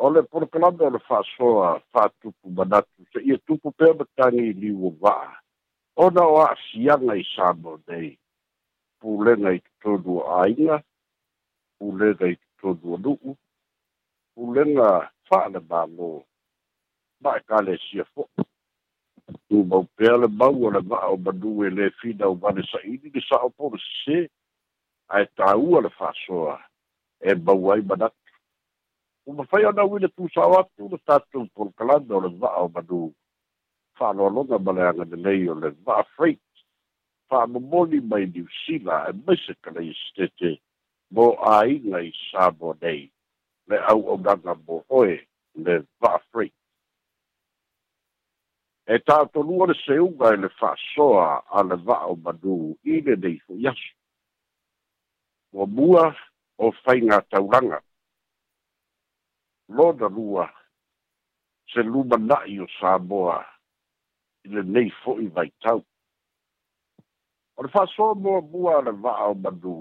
ole polokalame o le fa'asoa fa'atupu manatu se'ia tupu pea matagi liua va'a ona o a'asiaga i samo nei pulega i totonu o aiga pulega i totonu o nu'u pulega fa'ale mālō ma ekalesia fo'i tumau pea le mau o le va'a o manu e lē fina o male sa'ili le sa'o polosesē ae tāua le fa'asoa e mau ai manatu uma fai ona wile tusau atu le tatou polokalada o le va'a o manu fa'aloaloga ma le aganelei o le va'a freight fa'amomoli mai new zealand e maise kalai setete mo aiga i samoa nei le au'aunaga mo hoe le va'a freight e tātolua le seuga e le fa'asoa a le va'a o manu i lenei fo'i aso ua mua o faiga taulaga loda rua se luma nai o Samoa i le nei fo i vai tau. O le so mo mua le vaa o manu.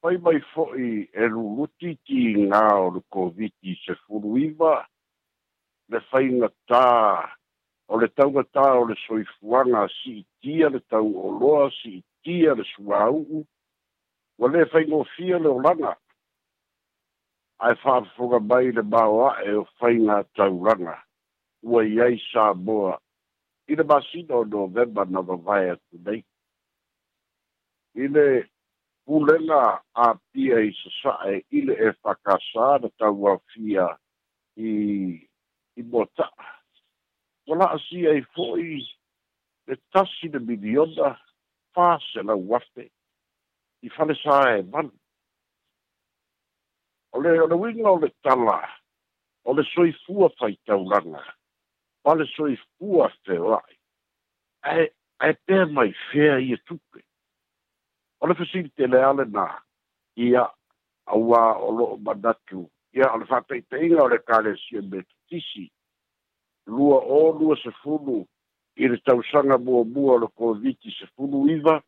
Pai mai fo i e luluti ki ngā o le COVID i se furu iwa le fai ngatā o le tau ngatā o le soifuanga si i tia le tau o loa si i tia le suau. Wale fai ngofia le olanga ai whaafunga mai le māua e o whainga tauranga, ua iei sā mua, i le masino novemba na mawai atu nei. I le pulenga a pia i sasae, i le e whakasā na taua fia i, i mota. Wala asi ei fōi, le tasi na miliona, pāse na wafe, i whanesā e manu o le o le winga o le tala, o le soi fua fai tauranga, o le soi fua te rai, ai, e, ai e pē mai fea i e tupe. O le fasili te le ale nā, i a awa o lo o manatu, i a o le fatai te inga o le kare si e me tisi, lua o lua se funu, i le tausanga mua mua o le koviti se funu iwa,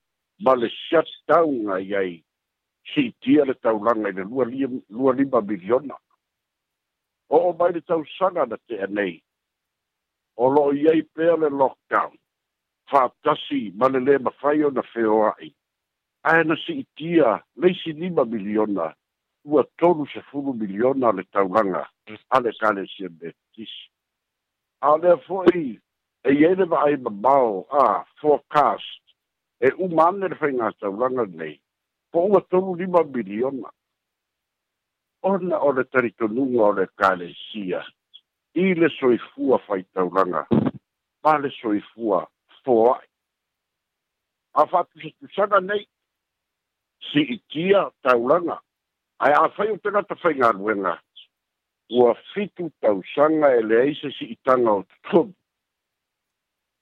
ma le shutdown ai ai, sitia le taulaga i le lua lima miliona oo mai le tausaga na te anei o loo i ai pea le lockdown faatasi ma le lē mafai ona feoaʻi ae na siʻitia leisi lima miliona ua tolu sefulu miliona le taulaga a le kalesia betis a lea foʻi e iai le vaai mamao a forecast e uma ane le faigā taulaga nei po ua tolu lima miliona ona o le talitonuga o le kalesia i soifua faitauraga ma le soifua foaʻi a faatusatusaga nei siitia tauraga ae afai o tagata faigaluega ua fitu tausaga e leai se siitaga o totobi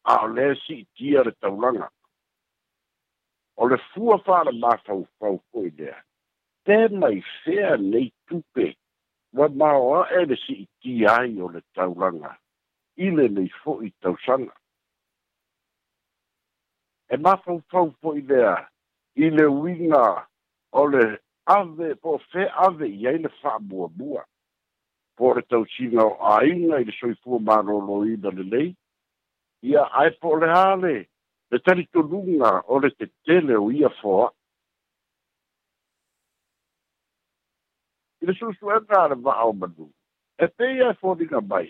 a o lea siitia le taulaga o le fua fa'ala mafau fau koe lea pe mai fea nei tupe ua maoa'e le si'iti ai o le taulaga i le nei fo'i tausaga e mafau fau fo'i lea i le uiga o le ave po fe ave i ai le fa'amuamua po le tausiga o āiga i le soifua malōlōina lelei ia ae po o le ā e tari tolunga o le te tele o ia foa. I le susu e nga le maa o manu, e te ia e fodi nga mai,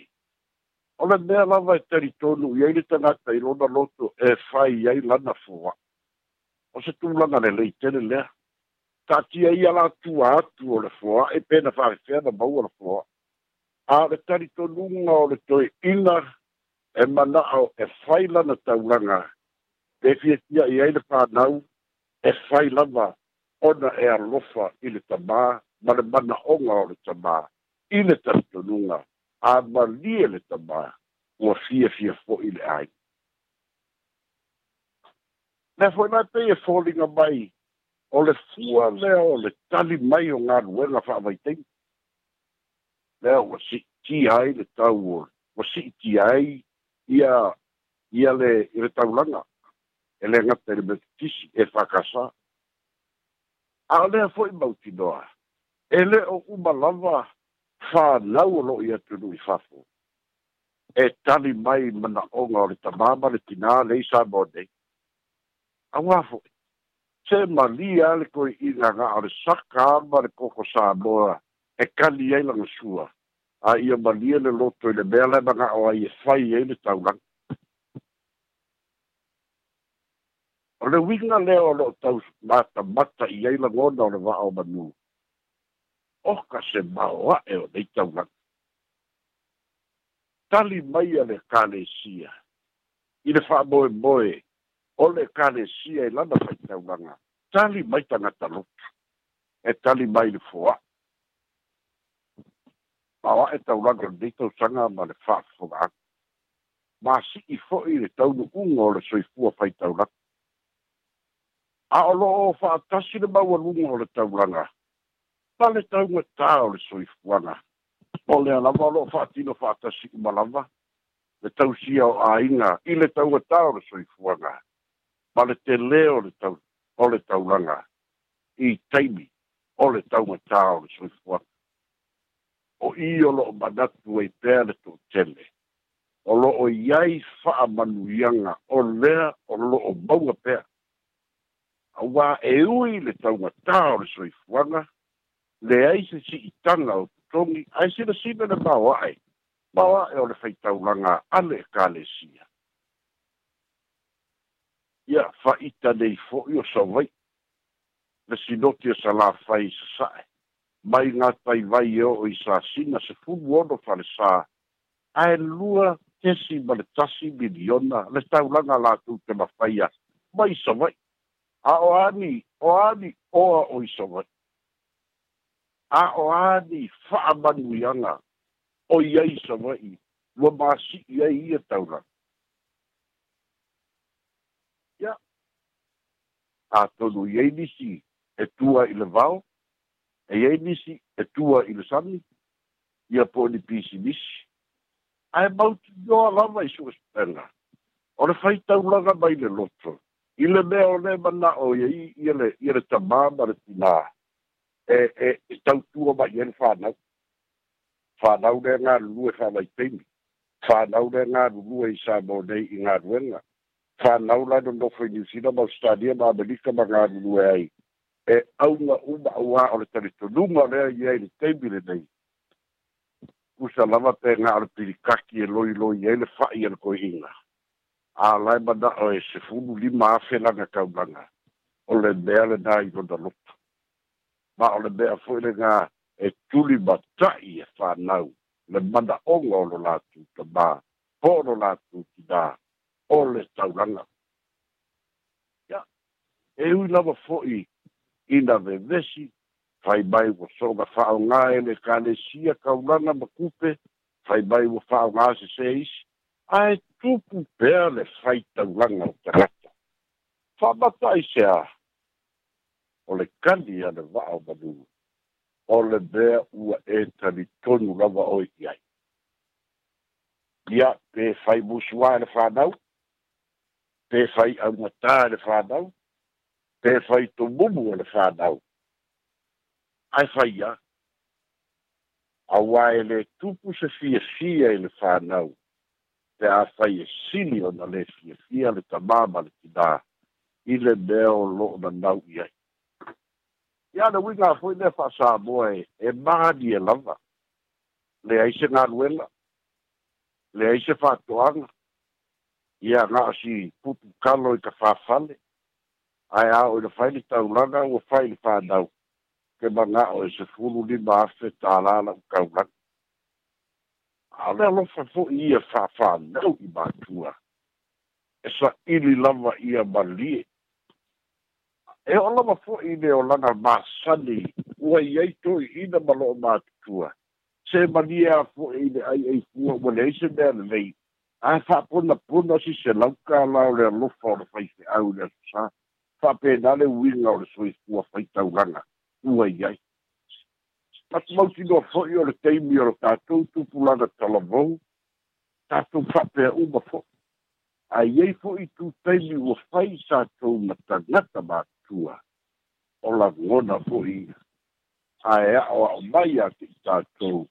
o le mea lava e tari tolu, i aile tangata i rona loto e fai i aile lana foa. O se tūlanga le leitele lea, ta tia i ala tua atu o le foa, e pena fare fena mau o le foa. A le tari tolunga o le toi ina, e mana au e fai lana taulanga e le fiatia i ai le fānau e fai lava ona e alofa i le tamā ma le manaʻoga o le tamā i le talitonuga a malie le tamā ua fiafia foʻi le ai lea foʻi la pei e foliga mai o le fua lea o le tali mai o galuega faavaitaimi lea ua siitia ai le tau ua siitia ai ia ia le i le e le ngata le metisi e whakasa. A lea fo i mauti noa, e le o umalawa wha nau o loo i atunu i whafo. E tali mai mana onga o le tamama le tina le isa mone. A wafo, se malia le koe i nga nga ale saka ama le koko sa moa, e kani eilang sua, a ia malia le loto i le mea le manga o a i e whai e le taulanga. o le wiga lea o loo tau matamata i ai lagona o le va'ao manū oka oh, se mao a'e o nei taugaga tali mai a le kalesia i le fa'amoemoe o le kalesia e lana faitaugaga tali mai tagata lotu e tali mai le foa'a mao a'e taulaga lonei tausaga ma le fa'afogaaga masi'i fo'i le taunu'uga o le soifua faitaulaga a o loo faatasi le maualuga o le taulaga ma le taugatā o le soifuaga o lea lava o loo faatino faatasi uma lava le tausia o āiga i le taugatā o le soifuaga ma le telē o le tau o le taulaga i taimi o le taugatā o le soifuaga o i o loo manatu ai pea le toutele o loo iai faamanuiaga o lea o loo mauga pea auā e ui le taugatā o le soifuaga leai se siʻitaga o totogi ae silasila le maoaʻe maoaʻe o le faitaulaga ale ekalesia ia faita nei foʻi o sauvai le sinoti o salafai sasaʻe mai ga taivai e o i sa sina se sefulu ono falesā ae lua tesi ma le tasi miliona le taulaga latou te mafaia mai sauvai a o ani o ani o a o i sova a o ani fa a manu i ana o i ai sova i lua maasi i ai i a taura ia a tonu i ai nisi e tua i le vau e i ai nisi e tua i le sami ia po ni pisi nisi ai mautu yo a lava i suas pela o le fai taulaga mai le lotro i le mea o le mana o ia i i le i le tama ma le tina e e e tau tua ma i ele whanau whanau le ngā lulu e whanau i teimi whanau le ngā lulu e isa mo nei i ngā ruenga whanau lai no nofo i niusina ma australia ma amerika ma ngā lulu e ai e aunga uma ua o le tarito lunga le i ai le teimi le nei kusa lava pe ngā le pirikaki e loi loi e le whai e le koihinga a lai bada o e se fulu li maafe langa kaulanga. O le mea le nga i gonda lupa. Ma o le mea fwe le nga e tuli ma tai e whanau. Le manda onga o lo latu ta ma. Po lo latu ki da. O le taulanga. Ya. E ui lava fwe i na vevesi. Fai mai wa soga whao ngā e le kane sia kaulanga ma kupe. Fai mai wa whao ngā se seis. Ae tupu pea le faitaulaga o tagata faamataʻi sea o le kali a le va o manu o le mea ua e talitonu lava oe i ai ia pe fai musuā e le fānau pe fai augatā e le fānau pe fai tomumu e le fānau ae faia auā e lē tupu se fiafia i le fānau fia pe a fai e sini o na e le fia le ta mama le ki da i le mea o lo na nau i ai. I ana wi ngā fwi nefa sa moe e maani e lava le aise ngā nuela le aise whātoanga i a ngā si putu kalo i ka whāwhale ai a o i na fai ni tau langa o fai ni whānau ke ma ngā o i e se fulu ni maafe tā lāna u kaulanga a le alofa fo'i ia fafānau i matua e saʻili lava ia malie e o lava fo'i le olaga masani ua i ai toiina ma lo'o matutua se malie a fo'i i le ai aifua ua leai se mea lelei ae fa'aponapona sise laukala o le alofa o le faifeʻau i le asosā fa'apenā le uiga o le soifua faitaulaga ua i ai matumausiloa fo'i o le taimi o lo tatou tupulaga talavou tatou fa'apea'uma fo'i aiai fo'i tutaimi ua fai tatou na tagata matua o lagona fo'i ae a'o a'o mai a I, tatou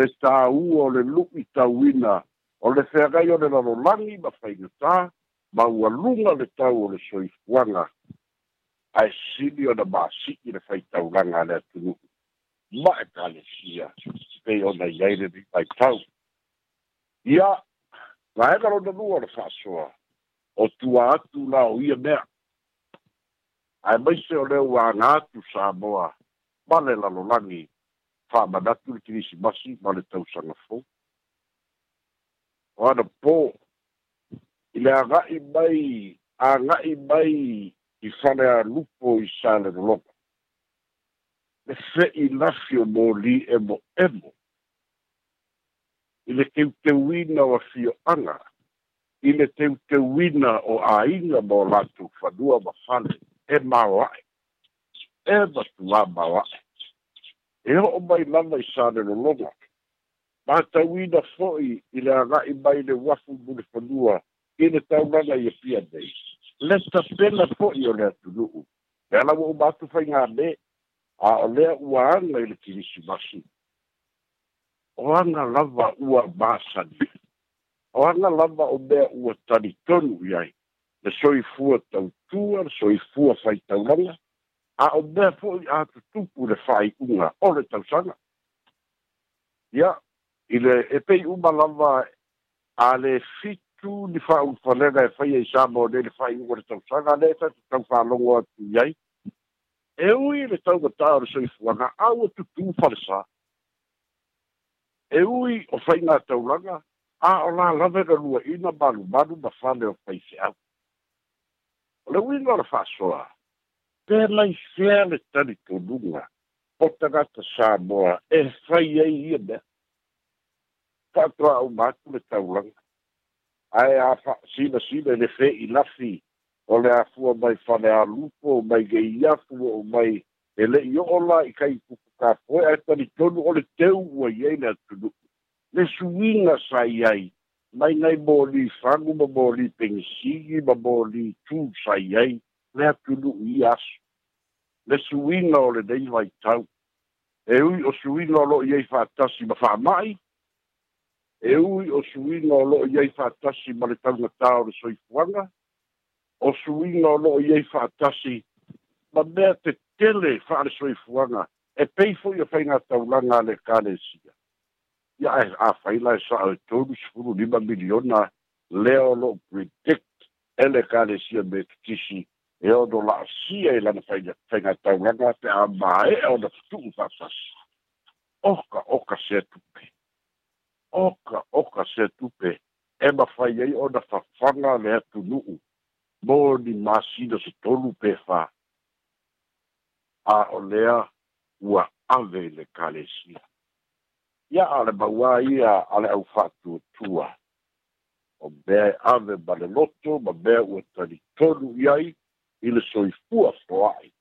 le tāua o le lu'i tauina o le feagai o le lalolagi ma faigatā ma ualuga le tau o le soifuaga ae sili ona maasi'i le faitaulaga a le atunu'u ma e tale sia pe o na yaire di pai tau ia la e galo na nua la fasoa o tua atu la o ia mea a e maise o leo a ngā atu sa moa ma le lalo langi fa manatu le kirisi masi ma le tau sanga fo o ana po i le a ngai mai a ngai mai i fane a lupo i sa le loko le fe'i lafi o moli emo emo i le teuteuina o afio'aga i le teuteuina o āiga mo latou fanua ma fale e maoa'e e matulā maoa'e e ho'o mai lava i sa le lologa matauina fo'i i le aga'i mai le uafu mu le fanua i le taulaga ia e pia nei le tapena fo'i o le atunu'u e alaua o matufaigamē a o lea ua ana i le kilisimasi o ana lava ua masani o ana lava o mea ua talitonu i ai le soifua tautua le soifua faitaulaga a o mea fo'i atutupu le fa'ai'uga o le tausaga ia i le e pei uma lava a le fitu ni fa'aufalega e faia i sa mo nei le o le tausaga le e tatutau fa'alogo atu i ai e ui le tau ma tāra sui fuanga, au tu tū whalesa, e ui o whai ngā tauranga, a o nā lawera rua ina maru maru ma whane o pai se au. O le ui ngora whasoa, pēna i whea le tani tō nunga, o ta ngata Samoa, e whai ei ia mea, tātua au mātu le tauranga, ai a whaa sina sina le whea i lafi, o le afua mai fane a lupo o mai ge iafu o mai e le i ola i kai kuku ka koe a tani tonu o le teu ua iei le atunuku le suinga sa iei mai nei mōli fangu ma mōli pengisigi ma mōli tū sa iei le atunuku i asu le suinga o le nei vai tau e ui o suinga o lo iei fātasi ma whamai e ui o suinga o lo iei fātasi ma le tau ngatāo le soifuanga e o suiga o lo'o iai fa'atasi ma mea tetele fa'alesoifuaga e pei fo'i o faigataunaga a le kalesia ia e afaila e sa'o e tolu sefulu lima miliona lea o lo'o predict e le kalesia me tutisi e ono la'asia i lana faigataunaga pe a mae'a ona futu'u fa'atasi oka oka se tupe oka oka se tupe e mafai ai ona fafaga le atunu'u mo ni masina se tolu pefa a o lea ua ave le kalesia ia ale mauā ia ale au fa'atuatua o mea e ave ma le loto ma mea ua talitonu i ai i le soifua foa'i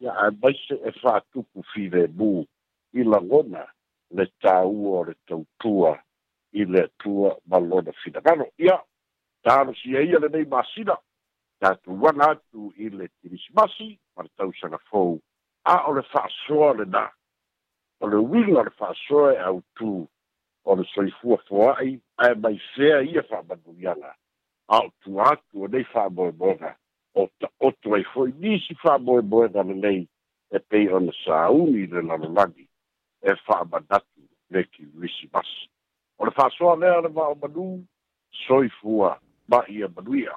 ia ae maise e fa'atupu filemū i lagona le tāua o le tautua i le atua ma lona finagalo ia tāna si eia le nei māsina, tā tu wana tu i le tirismasi, mara tau sanga fōu, a o le whāsoa le nā, o le winga le whāsoa e au tū, o le soifua fōa ai, a e ia whāmanu iana, a o tu atu o nei whāmoe mōna, o ta otu ai fōi nisi whāmoe mōna le nei, e pei e o le sāu i le lalolangi, e whāmanatu le ki risi masi. O le whāsoa lea le wā soifua, Bahia Bahia.